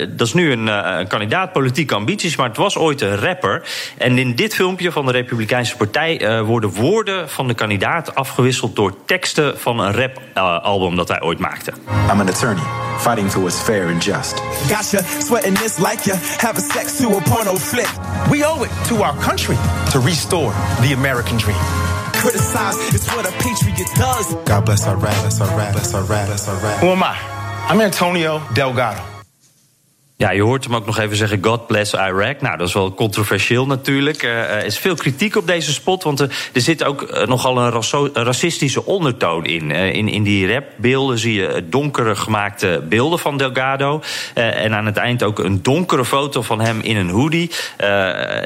Speaker 7: dat is nu een, een kandidaat, politieke ambities, maar het was ooit een rapper. En in dit filmpje van de Republikeinse Partij worden woorden van de kandidaat afgewisseld door teksten van een rapalbum dat hij ooit maakte.
Speaker 10: I'm an attorney, fighting for what's fair and just.
Speaker 11: Gotcha, sweating this like you have a sex to a porno flick. We owe it to our country to restore the American dream. Criticize is what a patriot does.
Speaker 10: God bless our rap, bless our rap, bless our rap, bless our rap.
Speaker 11: Who am I? I'm Antonio Delgado.
Speaker 7: Ja, je hoort hem ook nog even zeggen: God bless Iraq. Nou, dat is wel controversieel natuurlijk. Uh, er is veel kritiek op deze spot, want er, zit ook uh, nogal een, racistische ondertoon in. In. In die rapbeelden zie je donkere gemaakte beelden van Delgado. en aan het eind ook een donkere foto van hem in een hoodie.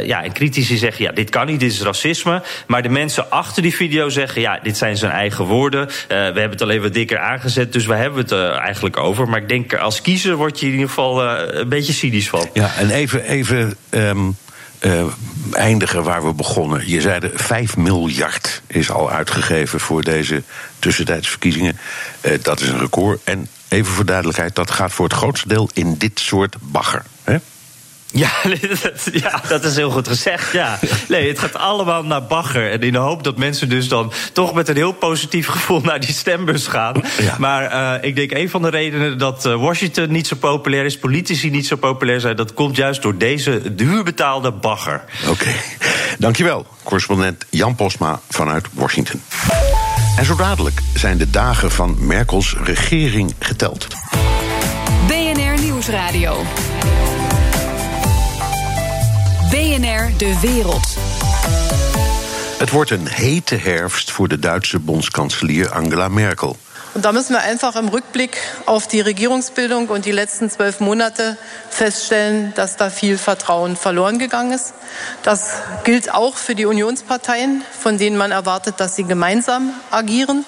Speaker 7: ja, en critici zeggen: ja, dit kan niet, dit is racisme. Maar de mensen achter die video zeggen: ja, dit zijn zijn eigen woorden. we hebben het alleen wat dikker aangezet, dus we hebben het eigenlijk over. Maar ik denk, als kiezer word je in ieder geval een beetje cynisch van.
Speaker 2: Ja, en even, even um, uh, eindigen waar we begonnen. Je zei 5 miljard is al uitgegeven voor deze tussentijdsverkiezingen. Uh, dat is een record. En even voor duidelijkheid, dat gaat voor het grootste deel in dit soort bagger. Hè?
Speaker 7: Ja, ja, dat is heel goed gezegd. Ja. Nee, het gaat allemaal naar bagger. En in de hoop dat mensen dus dan toch met een heel positief gevoel naar die stembus gaan. Ja. Maar uh, ik denk een van de redenen dat eh, Washington niet zo populair is, politici niet zo populair zijn, dat komt juist door deze duurbetaalde bagger.
Speaker 2: Oké, okay. dankjewel. Correspondent Jan Posma vanuit Washington. En zo dadelijk zijn de dagen van Merkels regering geteld.
Speaker 1: BNR Nieuwsradio. BNR De Wereld.
Speaker 2: Het wordt een hete herfst voor de Duitse bondskanselier Angela Merkel.
Speaker 12: Und da müssen wir einfach im Rückblick auf die Regierungsbildung und die letzten zwölf Monate feststellen, dass da viel Vertrauen verloren gegangen ist. Das gilt auch für die Unionsparteien, von denen man erwartet, dass sie gemeinsam agieren.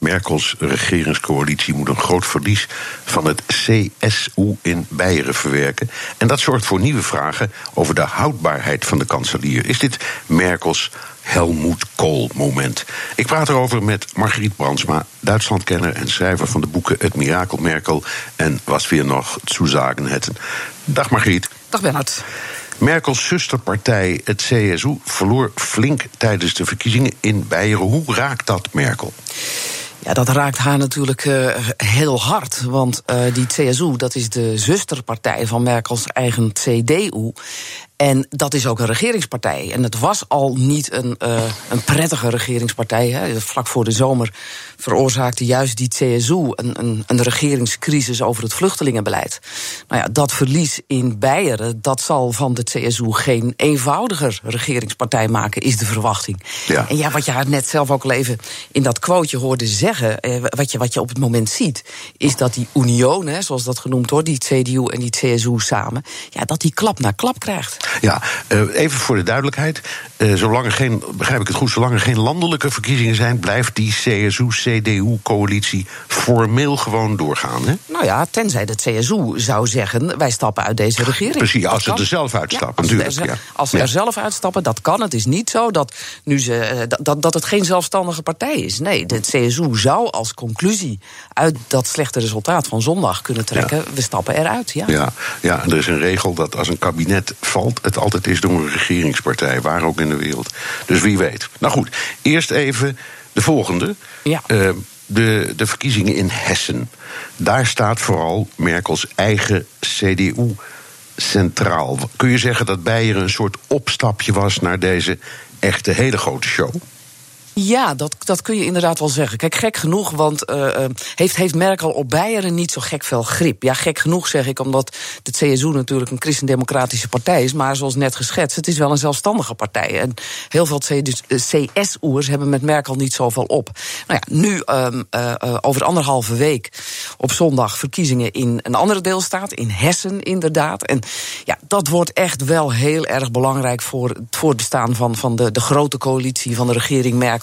Speaker 2: Merkels regeringscoalitie moet een groot verlies van het CSU in Beieren verwerken. En dat zorgt voor nieuwe vragen over de houdbaarheid van de kanselier. Is dit Merkels Helmoet Kool-moment? Ik praat erover met Margriet Brandsma, Duitslandkenner en schrijver van de boeken Het Mirakel Merkel en Was weer nog zu sagen hätten. Dag Margriet.
Speaker 13: Dag Bernhard.
Speaker 2: Merkels zusterpartij, het CSU, verloor flink tijdens de verkiezingen in Beieren. Hoe raakt dat Merkel?
Speaker 13: Ja, dat raakt haar natuurlijk uh, heel hard. Want uh, die CSU, dat is de zusterpartij van Merkels eigen CDU. En dat is ook een regeringspartij. En het was al niet een, uh, een prettige regeringspartij. Hè. Vlak voor de zomer veroorzaakte juist die CSU een, een, een, regeringscrisis over het vluchtelingenbeleid. Nou ja, dat verlies in Beieren, dat zal van de CSU geen eenvoudiger regeringspartij maken, is de verwachting. Ja. En ja, wat je haar net zelf ook al even in dat quoteje hoorde zeggen, eh, wat, je, wat je op het moment ziet, is dat die Union, hè, zoals dat genoemd wordt, die CDU en die CSU samen, ja, dat die klap na klap krijgt.
Speaker 2: Ja, uh, even voor de duidelijkheid. Uh, zolang er geen, begrijp ik het goed, zolang er geen landelijke verkiezingen zijn, blijft die CSU-CDU-coalitie formeel gewoon doorgaan. Hè?
Speaker 13: Nou ja, tenzij de CSU zou zeggen: wij stappen uit deze regering.
Speaker 2: Precies, als ze er zelf uitstappen,
Speaker 13: ja,
Speaker 2: natuurlijk.
Speaker 13: Er, ja. Als ze er zelf uitstappen, dat kan. Het is niet zo dat, nu ze, dat, dat het geen zelfstandige partij is. Nee, de CSU zou als conclusie uit dat slechte resultaat van zondag kunnen trekken: we stappen eruit. Ja.
Speaker 2: Ja, ja, en er is een regel dat als een kabinet valt, het altijd is door een regeringspartij, waar ook in de wereld. Dus wie weet. Nou goed, eerst even de volgende.
Speaker 13: Ja.
Speaker 2: Uh, de, de verkiezingen in Hessen. Daar staat vooral Merkels eigen CDU centraal. Kun je zeggen dat Beijer een soort opstapje was naar deze echte hele grote show?
Speaker 13: Ja, dat, dat kun je inderdaad wel zeggen. Kijk, gek genoeg, want uh, heeft, heeft Merkel op Beieren niet zo gek veel grip. Ja, gek genoeg zeg ik, omdat de CSU natuurlijk een christendemocratische partij is. Maar zoals net geschetst, het is wel een zelfstandige partij. En heel veel CS-oers hebben met Merkel niet zoveel op. Nou ja, nu uh, over anderhalve week op zondag verkiezingen in een andere deelstaat, in Hessen inderdaad. En ja, dat wordt echt wel heel erg belangrijk voor het voortbestaan van, van de, de grote coalitie van de regering Merkel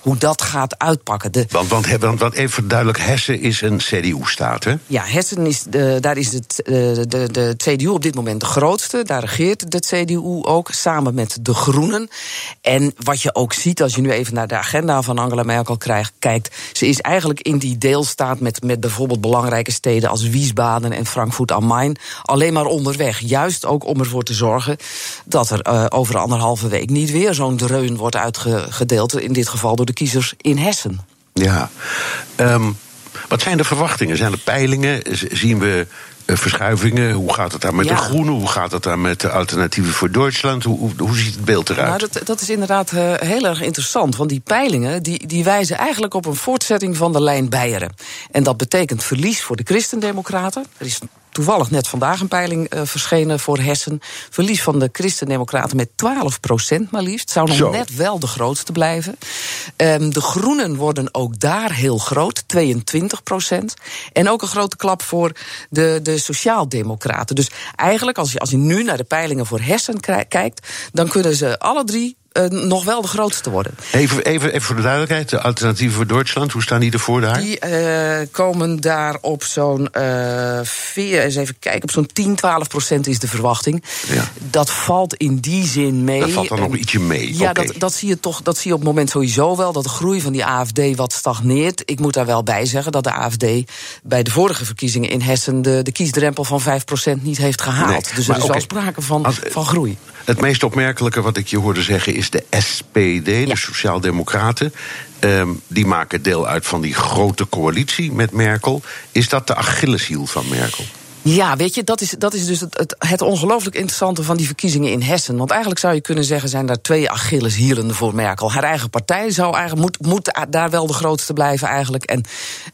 Speaker 13: hoe dat gaat uitpakken. De
Speaker 2: want, want, want, want even duidelijk, Hessen is een CDU-staat, hè?
Speaker 13: Ja, Hessen is, de, daar is het, eh, de, de, de CDU op dit moment de grootste. Daar regeert de CDU ook, samen met de Groenen. En wat je ook ziet, als je nu even naar de agenda van Angela Merkel krijgt, kijkt... ze is eigenlijk in die deelstaat met, met bijvoorbeeld belangrijke steden... als Wiesbaden en Frankfurt am Main alleen maar onderweg. Juist ook om ervoor te zorgen dat er uh, over anderhalve week... niet weer zo'n dreun wordt uitgedeeld in dit geval door de kiezers in Hessen.
Speaker 2: Ja. Um, wat zijn de verwachtingen? Zijn er peilingen? Zien we uh, verschuivingen? Hoe gaat het daar met
Speaker 13: Ja.
Speaker 2: de Groenen? Hoe gaat het daar met de Alternatieven voor Duitsland? Hoe, hoe, hoe ziet het beeld eruit?
Speaker 13: Nou, dat, dat is inderdaad eh, heel erg interessant. Want die peilingen die, die wijzen eigenlijk op een voortzetting van de lijn Beieren. En dat betekent verlies voor de Christendemocraten. Er is toevallig net vandaag een peiling eh, verschenen voor Hessen. Verlies van de Christendemocraten met 12 procent maar liefst. Zou nog
Speaker 2: Zo.
Speaker 13: net wel de grootste blijven. Ehm, de Groenen worden ook daar heel groot, 22 procent. En ook een grote klap voor de, de Sociaaldemocraten. Dus eigenlijk, als je, als je nu naar de peilingen voor Hessen kijkt... dan kunnen ze alle drie eh, nog wel de grootste worden.
Speaker 2: Even, even, even voor de duidelijkheid, de Alternatieven voor Duitsland, hoe staan die ervoor daar?
Speaker 13: Die eh, komen daar op zo'n eh eens even kijken, op zo'n 10, 12 procent is de verwachting.
Speaker 2: Ja.
Speaker 13: Dat valt in die zin mee.
Speaker 2: Dat valt dan nog ietsje mee.
Speaker 13: Ja, dat, dat zie je toch. Dat zie je op het moment sowieso wel. Dat de groei van die AFD wat stagneert. Ik moet daar wel bij zeggen dat de AFD bij de vorige verkiezingen in Hessen de, de kiesdrempel van 5% niet heeft gehaald.
Speaker 2: Nee,
Speaker 13: dus er is
Speaker 2: oké.
Speaker 13: wel sprake van,
Speaker 2: Als-
Speaker 13: van groei.
Speaker 2: Het meest opmerkelijke wat ik je hoorde zeggen is de SPD, de Sociaaldemocraten. Ehm, die maken deel uit van die grote coalitie met Merkel. Is dat de Achilleshiel van Merkel?
Speaker 13: Ja, weet je, dat is, dat is dus het, het, ongelooflijk interessante van die verkiezingen in Hessen. Want eigenlijk zou je kunnen zeggen, zijn daar twee Achilleshielen voor Merkel. Haar eigen partij zou eigenlijk, moet, moet daar wel de grootste blijven eigenlijk. En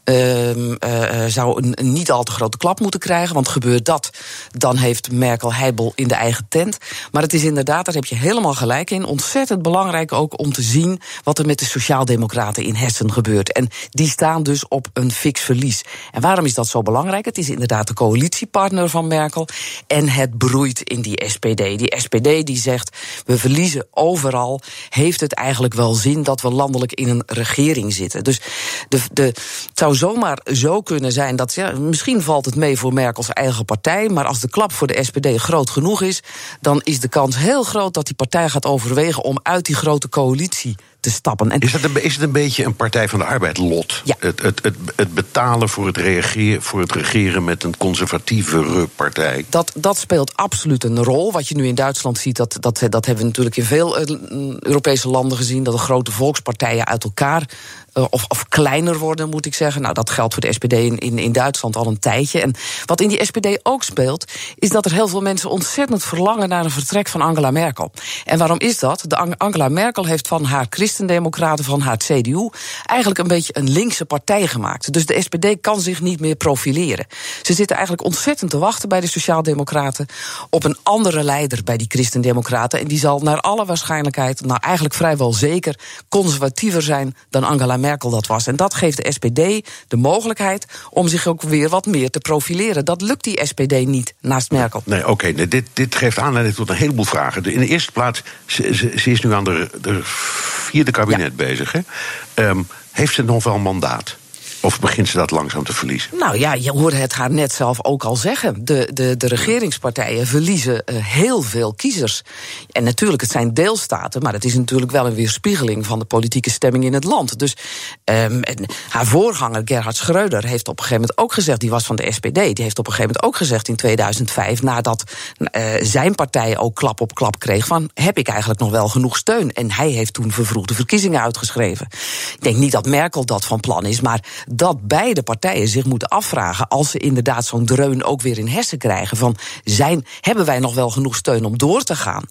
Speaker 13: ehm, eh, eh, zou een, een niet al te grote klap moeten krijgen. Want gebeurt dat, dan heeft Merkel heibel in de eigen tent. Maar het is inderdaad, daar heb je helemaal gelijk in... ontzettend belangrijk ook om te zien... wat er met de Sociaaldemocraten in Hessen gebeurt. En die staan dus op een fix verlies. En waarom is dat zo belangrijk? Het is inderdaad de coalitiepartner van Merkel. En het broeit in die SPD. Die SPD die zegt, we verliezen overal. Heeft het eigenlijk wel zin dat we landelijk in een regering zitten? Dus de, de, het zou zomaar zo kunnen zijn dat... Ja, misschien valt het mee voor Merkels eigen partij... maar als de klap voor de SPD groot genoeg is... dan is de kans heel groot dat die partij gaat overwegen... om uit die grote coalitie te stappen. En
Speaker 2: Is het een, is het een beetje een Partij van de Arbeid lot?
Speaker 13: Ja.
Speaker 2: Het, het, het, het betalen voor het, reageren, voor het regeren met een conservatieve partij.
Speaker 13: Dat, dat speelt absoluut een rol. Wat je nu in Duitsland ziet, dat, dat, dat hebben we natuurlijk in veel eh, Europese landen gezien. Dat de grote volkspartijen uit elkaar. Eh, Of, of kleiner worden, moet ik zeggen. Nou, dat geldt voor de SPD in, in, Duitsland al een tijdje. En wat in die SPD ook speelt, is dat er heel veel mensen ontzettend verlangen naar een vertrek van Angela Merkel. En waarom is dat? De Ang- Angela Merkel heeft van haar christendemocraten, van haar CDU, eigenlijk een beetje een linkse partij gemaakt. Dus de SPD kan zich niet meer profileren. Ze zitten eigenlijk ontzettend te wachten bij de Sociaaldemocraten op een andere leider bij die christendemocraten. En die zal naar alle waarschijnlijkheid, nou eigenlijk vrijwel zeker, conservatiever zijn dan Angela Merkel. Merkel dat was. En dat geeft de SPD de mogelijkheid om zich ook weer wat meer te profileren. Dat lukt die SPD niet naast Merkel.
Speaker 2: Nee, oké, dit, dit geeft aanleiding tot een heleboel vragen. In de eerste plaats, ze, ze, is nu aan de, de vierde kabinet bezig. Hè? Um, heeft ze nog wel mandaat? Of begint ze dat langzaam te verliezen?
Speaker 13: Nou ja, je hoorde het haar net zelf ook al zeggen. De, de, de regeringspartijen verliezen uh, heel veel kiezers. En natuurlijk, het zijn deelstaten, maar het is natuurlijk wel een weerspiegeling van de politieke stemming in het land. Dus um, haar voorganger Gerhard Schreuder heeft op een gegeven moment ook gezegd, die was van de SPD, die heeft op een gegeven moment ook gezegd in 2005, nadat uh, zijn partij ook klap op klap kreeg, van heb ik eigenlijk nog wel genoeg steun? En hij heeft toen vervroegde verkiezingen uitgeschreven. Ik denk niet dat Merkel dat van plan is, maar dat beide partijen zich moeten afvragen als ze inderdaad zo'n dreun ook weer in hersen krijgen van zijn, hebben wij nog wel genoeg steun om door te gaan?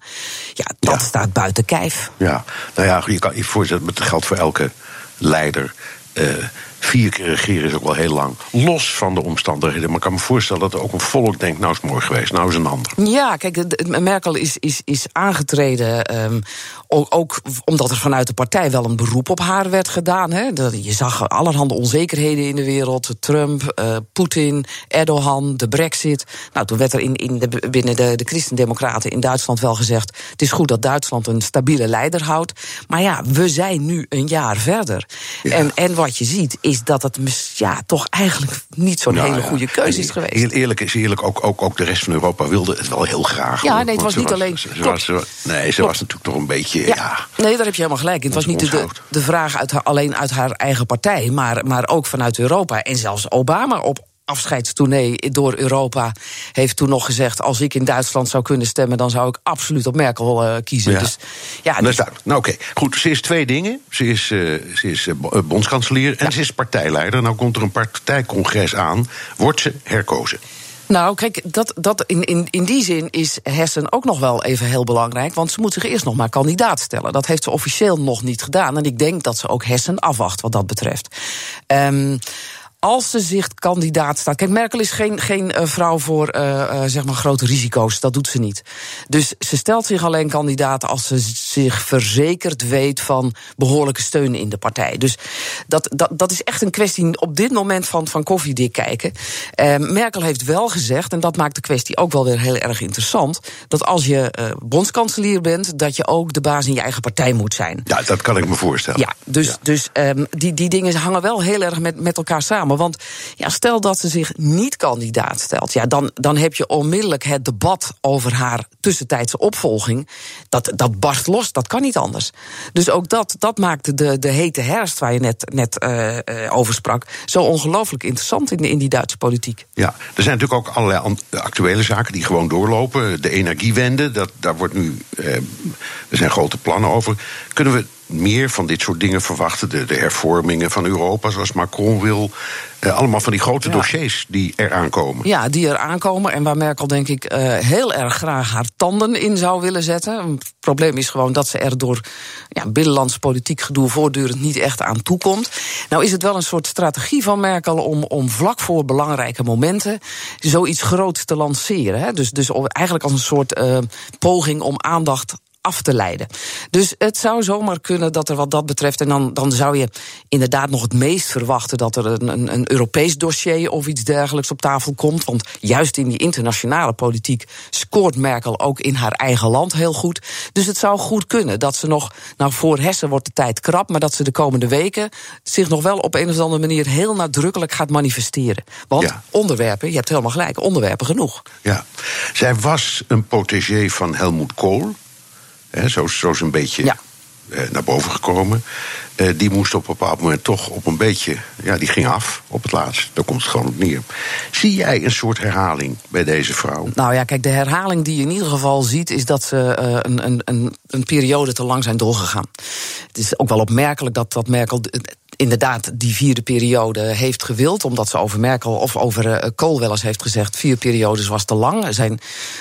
Speaker 13: Ja, dat staat buiten kijf.
Speaker 2: Ja, nou ja, je kan je voorstellen, het geldt voor elke leider. Uh, vier keer regeren is ook wel heel lang. Los van de omstandigheden. Maar ik kan me voorstellen dat er ook een volk denkt: nou is het mooi geweest, nou is een ander.
Speaker 13: Ja, kijk, Merkel is, is, is aangetreden. Um, ook, ook, omdat er vanuit de partij wel een beroep op haar werd gedaan. Hè. Je zag allerhande onzekerheden in de wereld. Trump, uh, Poetin, Erdogan, de Brexit. Nou, toen werd er in, in de, binnen de, de Christendemocraten in Duitsland wel gezegd: het is goed dat Duitsland een stabiele leider houdt. Maar ja, we zijn nu een jaar verder. En, en wat je ziet is dat het ja, toch eigenlijk niet zo'n hele goede keuze is geweest.
Speaker 2: Heel eerlijk is eerlijk, ook, ook, ook de rest van Europa wilde het wel heel graag.
Speaker 13: Ja, nee, het was niet alleen.
Speaker 2: Ze, was, nee, ze was natuurlijk toch een beetje. Ja,
Speaker 13: Nee, daar heb je helemaal gelijk. Het was niet de, de vraag uit haar, alleen uit haar eigen partij, maar, maar ook vanuit Europa. En zelfs Obama op afscheidstournee door Europa heeft toen nog gezegd... als ik in Duitsland zou kunnen stemmen... dan zou ik absoluut op Merkel uh, kiezen. Ja. Dus,
Speaker 2: ja, dus... Nou, oké. Goed, ze is twee dingen. Ze is, uh, ze is uh, bondskanselier en ze is partijleider. Nou komt er een partijcongres aan. Wordt ze herkozen?
Speaker 13: Nou, kijk, dat, dat in, in, in die zin is Hessen ook nog wel even heel belangrijk. Want ze moet zich eerst nog maar kandidaat stellen. Dat heeft ze officieel nog niet gedaan. En ik denk dat ze ook Hessen afwacht wat dat betreft. Um, als ze zich kandidaat staat. Kijk, Merkel is geen, geen uh, vrouw voor uh, uh, zeg maar grote risico's. Dat doet ze niet. Dus ze stelt zich alleen kandidaat als ze zich verzekerd weet van behoorlijke steun in de partij. Dus dat, dat, dat is echt een kwestie op dit moment van, van koffiedik kijken. Merkel heeft wel gezegd, en dat maakt de kwestie ook wel weer heel erg interessant, dat als je bondskanselier bent, dat je ook de baas in je eigen partij moet zijn.
Speaker 2: Ja, dat kan ik me voorstellen.
Speaker 13: Ja, dus, ja. dus um, die, die dingen hangen wel heel erg met, met elkaar samen. Want ja, stel dat ze zich niet kandidaat stelt, ja, dan, dan heb je onmiddellijk het debat over haar tussentijdse opvolging. Dat, dat barst los, dat kan niet anders. Dus ook dat, dat maakt de, de hete herfst waar je net, net uh, over sprak, zo ongelooflijk interessant in, in die Duitse politiek.
Speaker 2: Ja, er zijn natuurlijk ook allerlei actuele zaken die gewoon doorlopen. De energiewende, dat, daar wordt nu. Uh, er zijn grote plannen over. Kunnen we meer van dit soort dingen verwachten. De, de hervormingen van Europa, zoals Macron wil. Uh, allemaal van die grote dossiers die eraan komen.
Speaker 13: Ja, die eraan komen. En waar Merkel, denk ik, uh, heel erg graag haar tanden in zou willen zetten. Het probleem is gewoon dat ze er door ja, binnenlands politiek gedoe voortdurend niet echt aan toekomt. Nou is het wel een soort strategie van Merkel om, om vlak voor belangrijke momenten zoiets groots te lanceren. Hè? Dus, dus eigenlijk als een soort uh, poging om aandacht af te leiden. Dus het zou zomaar kunnen dat er wat dat betreft. En dan, dan zou je inderdaad nog het meest verwachten dat er een, een, een Europees dossier of iets dergelijks op tafel komt. Want juist in die internationale politiek scoort Merkel ook in haar eigen land heel goed. Dus het zou goed kunnen dat ze nog. Nou, voor Hessen wordt de tijd krap, maar dat ze de komende weken zich nog wel op een of andere manier heel nadrukkelijk gaat manifesteren. Want onderwerpen, je hebt helemaal gelijk, onderwerpen genoeg.
Speaker 2: Ja, zij was een protégé van Helmoet Kool. He, zo, zo is een beetje ja. uh, naar boven gekomen. Uh, die moest op een bepaald moment toch op een beetje. Ja, die ging af op het laatst. Daar komt het gewoon op neer. Zie jij een soort herhaling bij deze vrouw?
Speaker 13: Nou ja, kijk, de herhaling die je in ieder geval ziet. is dat ze uh, een, een, een periode te lang zijn doorgegaan. Het is ook wel opmerkelijk dat, dat Merkel inderdaad die vierde periode heeft gewild. Omdat ze over Merkel of over uh, Kool wel eens heeft gezegd... vier periodes was te lang. Zijn,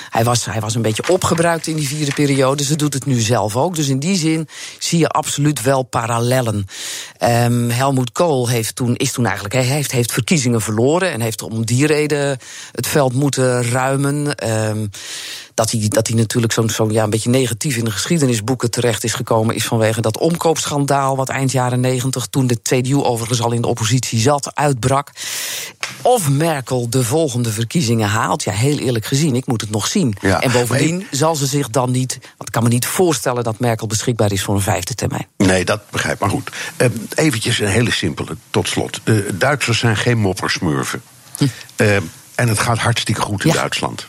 Speaker 13: hij, was, hij was een beetje opgebruikt in die vierde periode. Ze doet het nu zelf ook. Dus in die zin zie je absoluut wel parallellen. Um, Helmoet Kool heeft toen, is toen eigenlijk... hij heeft, heeft verkiezingen verloren... en heeft om die reden het veld moeten ruimen... Um, dat hij, dat hij natuurlijk zo'n zo, ja, een beetje negatief in de geschiedenisboeken terecht is gekomen, is vanwege dat omkoopschandaal wat eind jaren negentig toen de CDU overigens al in de oppositie zat, uitbrak. Of Merkel de volgende verkiezingen haalt. Ja, heel eerlijk gezien, ik moet het nog zien.
Speaker 2: Ja,
Speaker 13: en bovendien zal ze zich dan niet. Want ik kan me niet voorstellen dat Merkel beschikbaar is voor een vijfde termijn.
Speaker 2: Nee, dat begrijp ik. Maar goed, eh, eventjes een hele simpele, tot slot. Duitsers zijn geen moppersmurven. Eh, en het gaat hartstikke goed in
Speaker 13: Ja.
Speaker 2: Duitsland.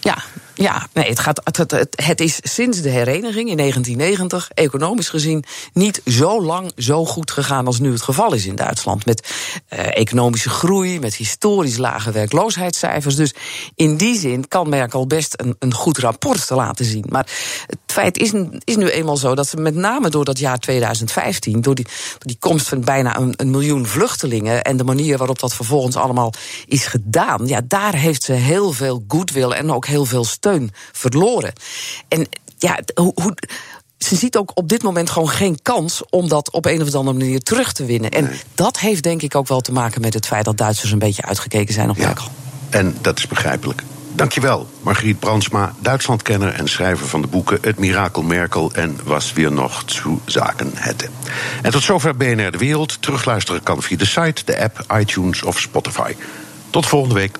Speaker 13: Ja, ja nee, het, gaat, het, het, het, is sinds de hereniging in 1990, economisch gezien, niet zo lang zo goed gegaan als nu het geval is in Duitsland. Met eh, economische groei, met historisch lage werkloosheidscijfers. Dus in die zin kan Merkel best een, een goed rapport te laten zien. Maar het feit is, is nu eenmaal zo dat ze met name door dat jaar 2015, door die, door die komst van bijna een, een miljoen vluchtelingen en de manier waarop dat vervolgens allemaal is gedaan, ja, daar heeft ze heel veel goodwill en ook heel veel steun verloren. En ja, hoe. hoe ze ziet ook op dit moment gewoon geen kans om dat op een of andere manier terug te winnen. En dat heeft denk ik ook wel te maken met het feit dat Duitsers een beetje uitgekeken zijn op Merkel.
Speaker 2: En dat is begrijpelijk. Dankjewel, Margriet Brandsma, Duitslandkenner en schrijver van de boeken Het Mirakel Merkel en Was weer nog zu zaken hätte. En tot zover BNR De Wereld. Terugluisteren kan via de site, de app, iTunes of Spotify. Tot volgende week.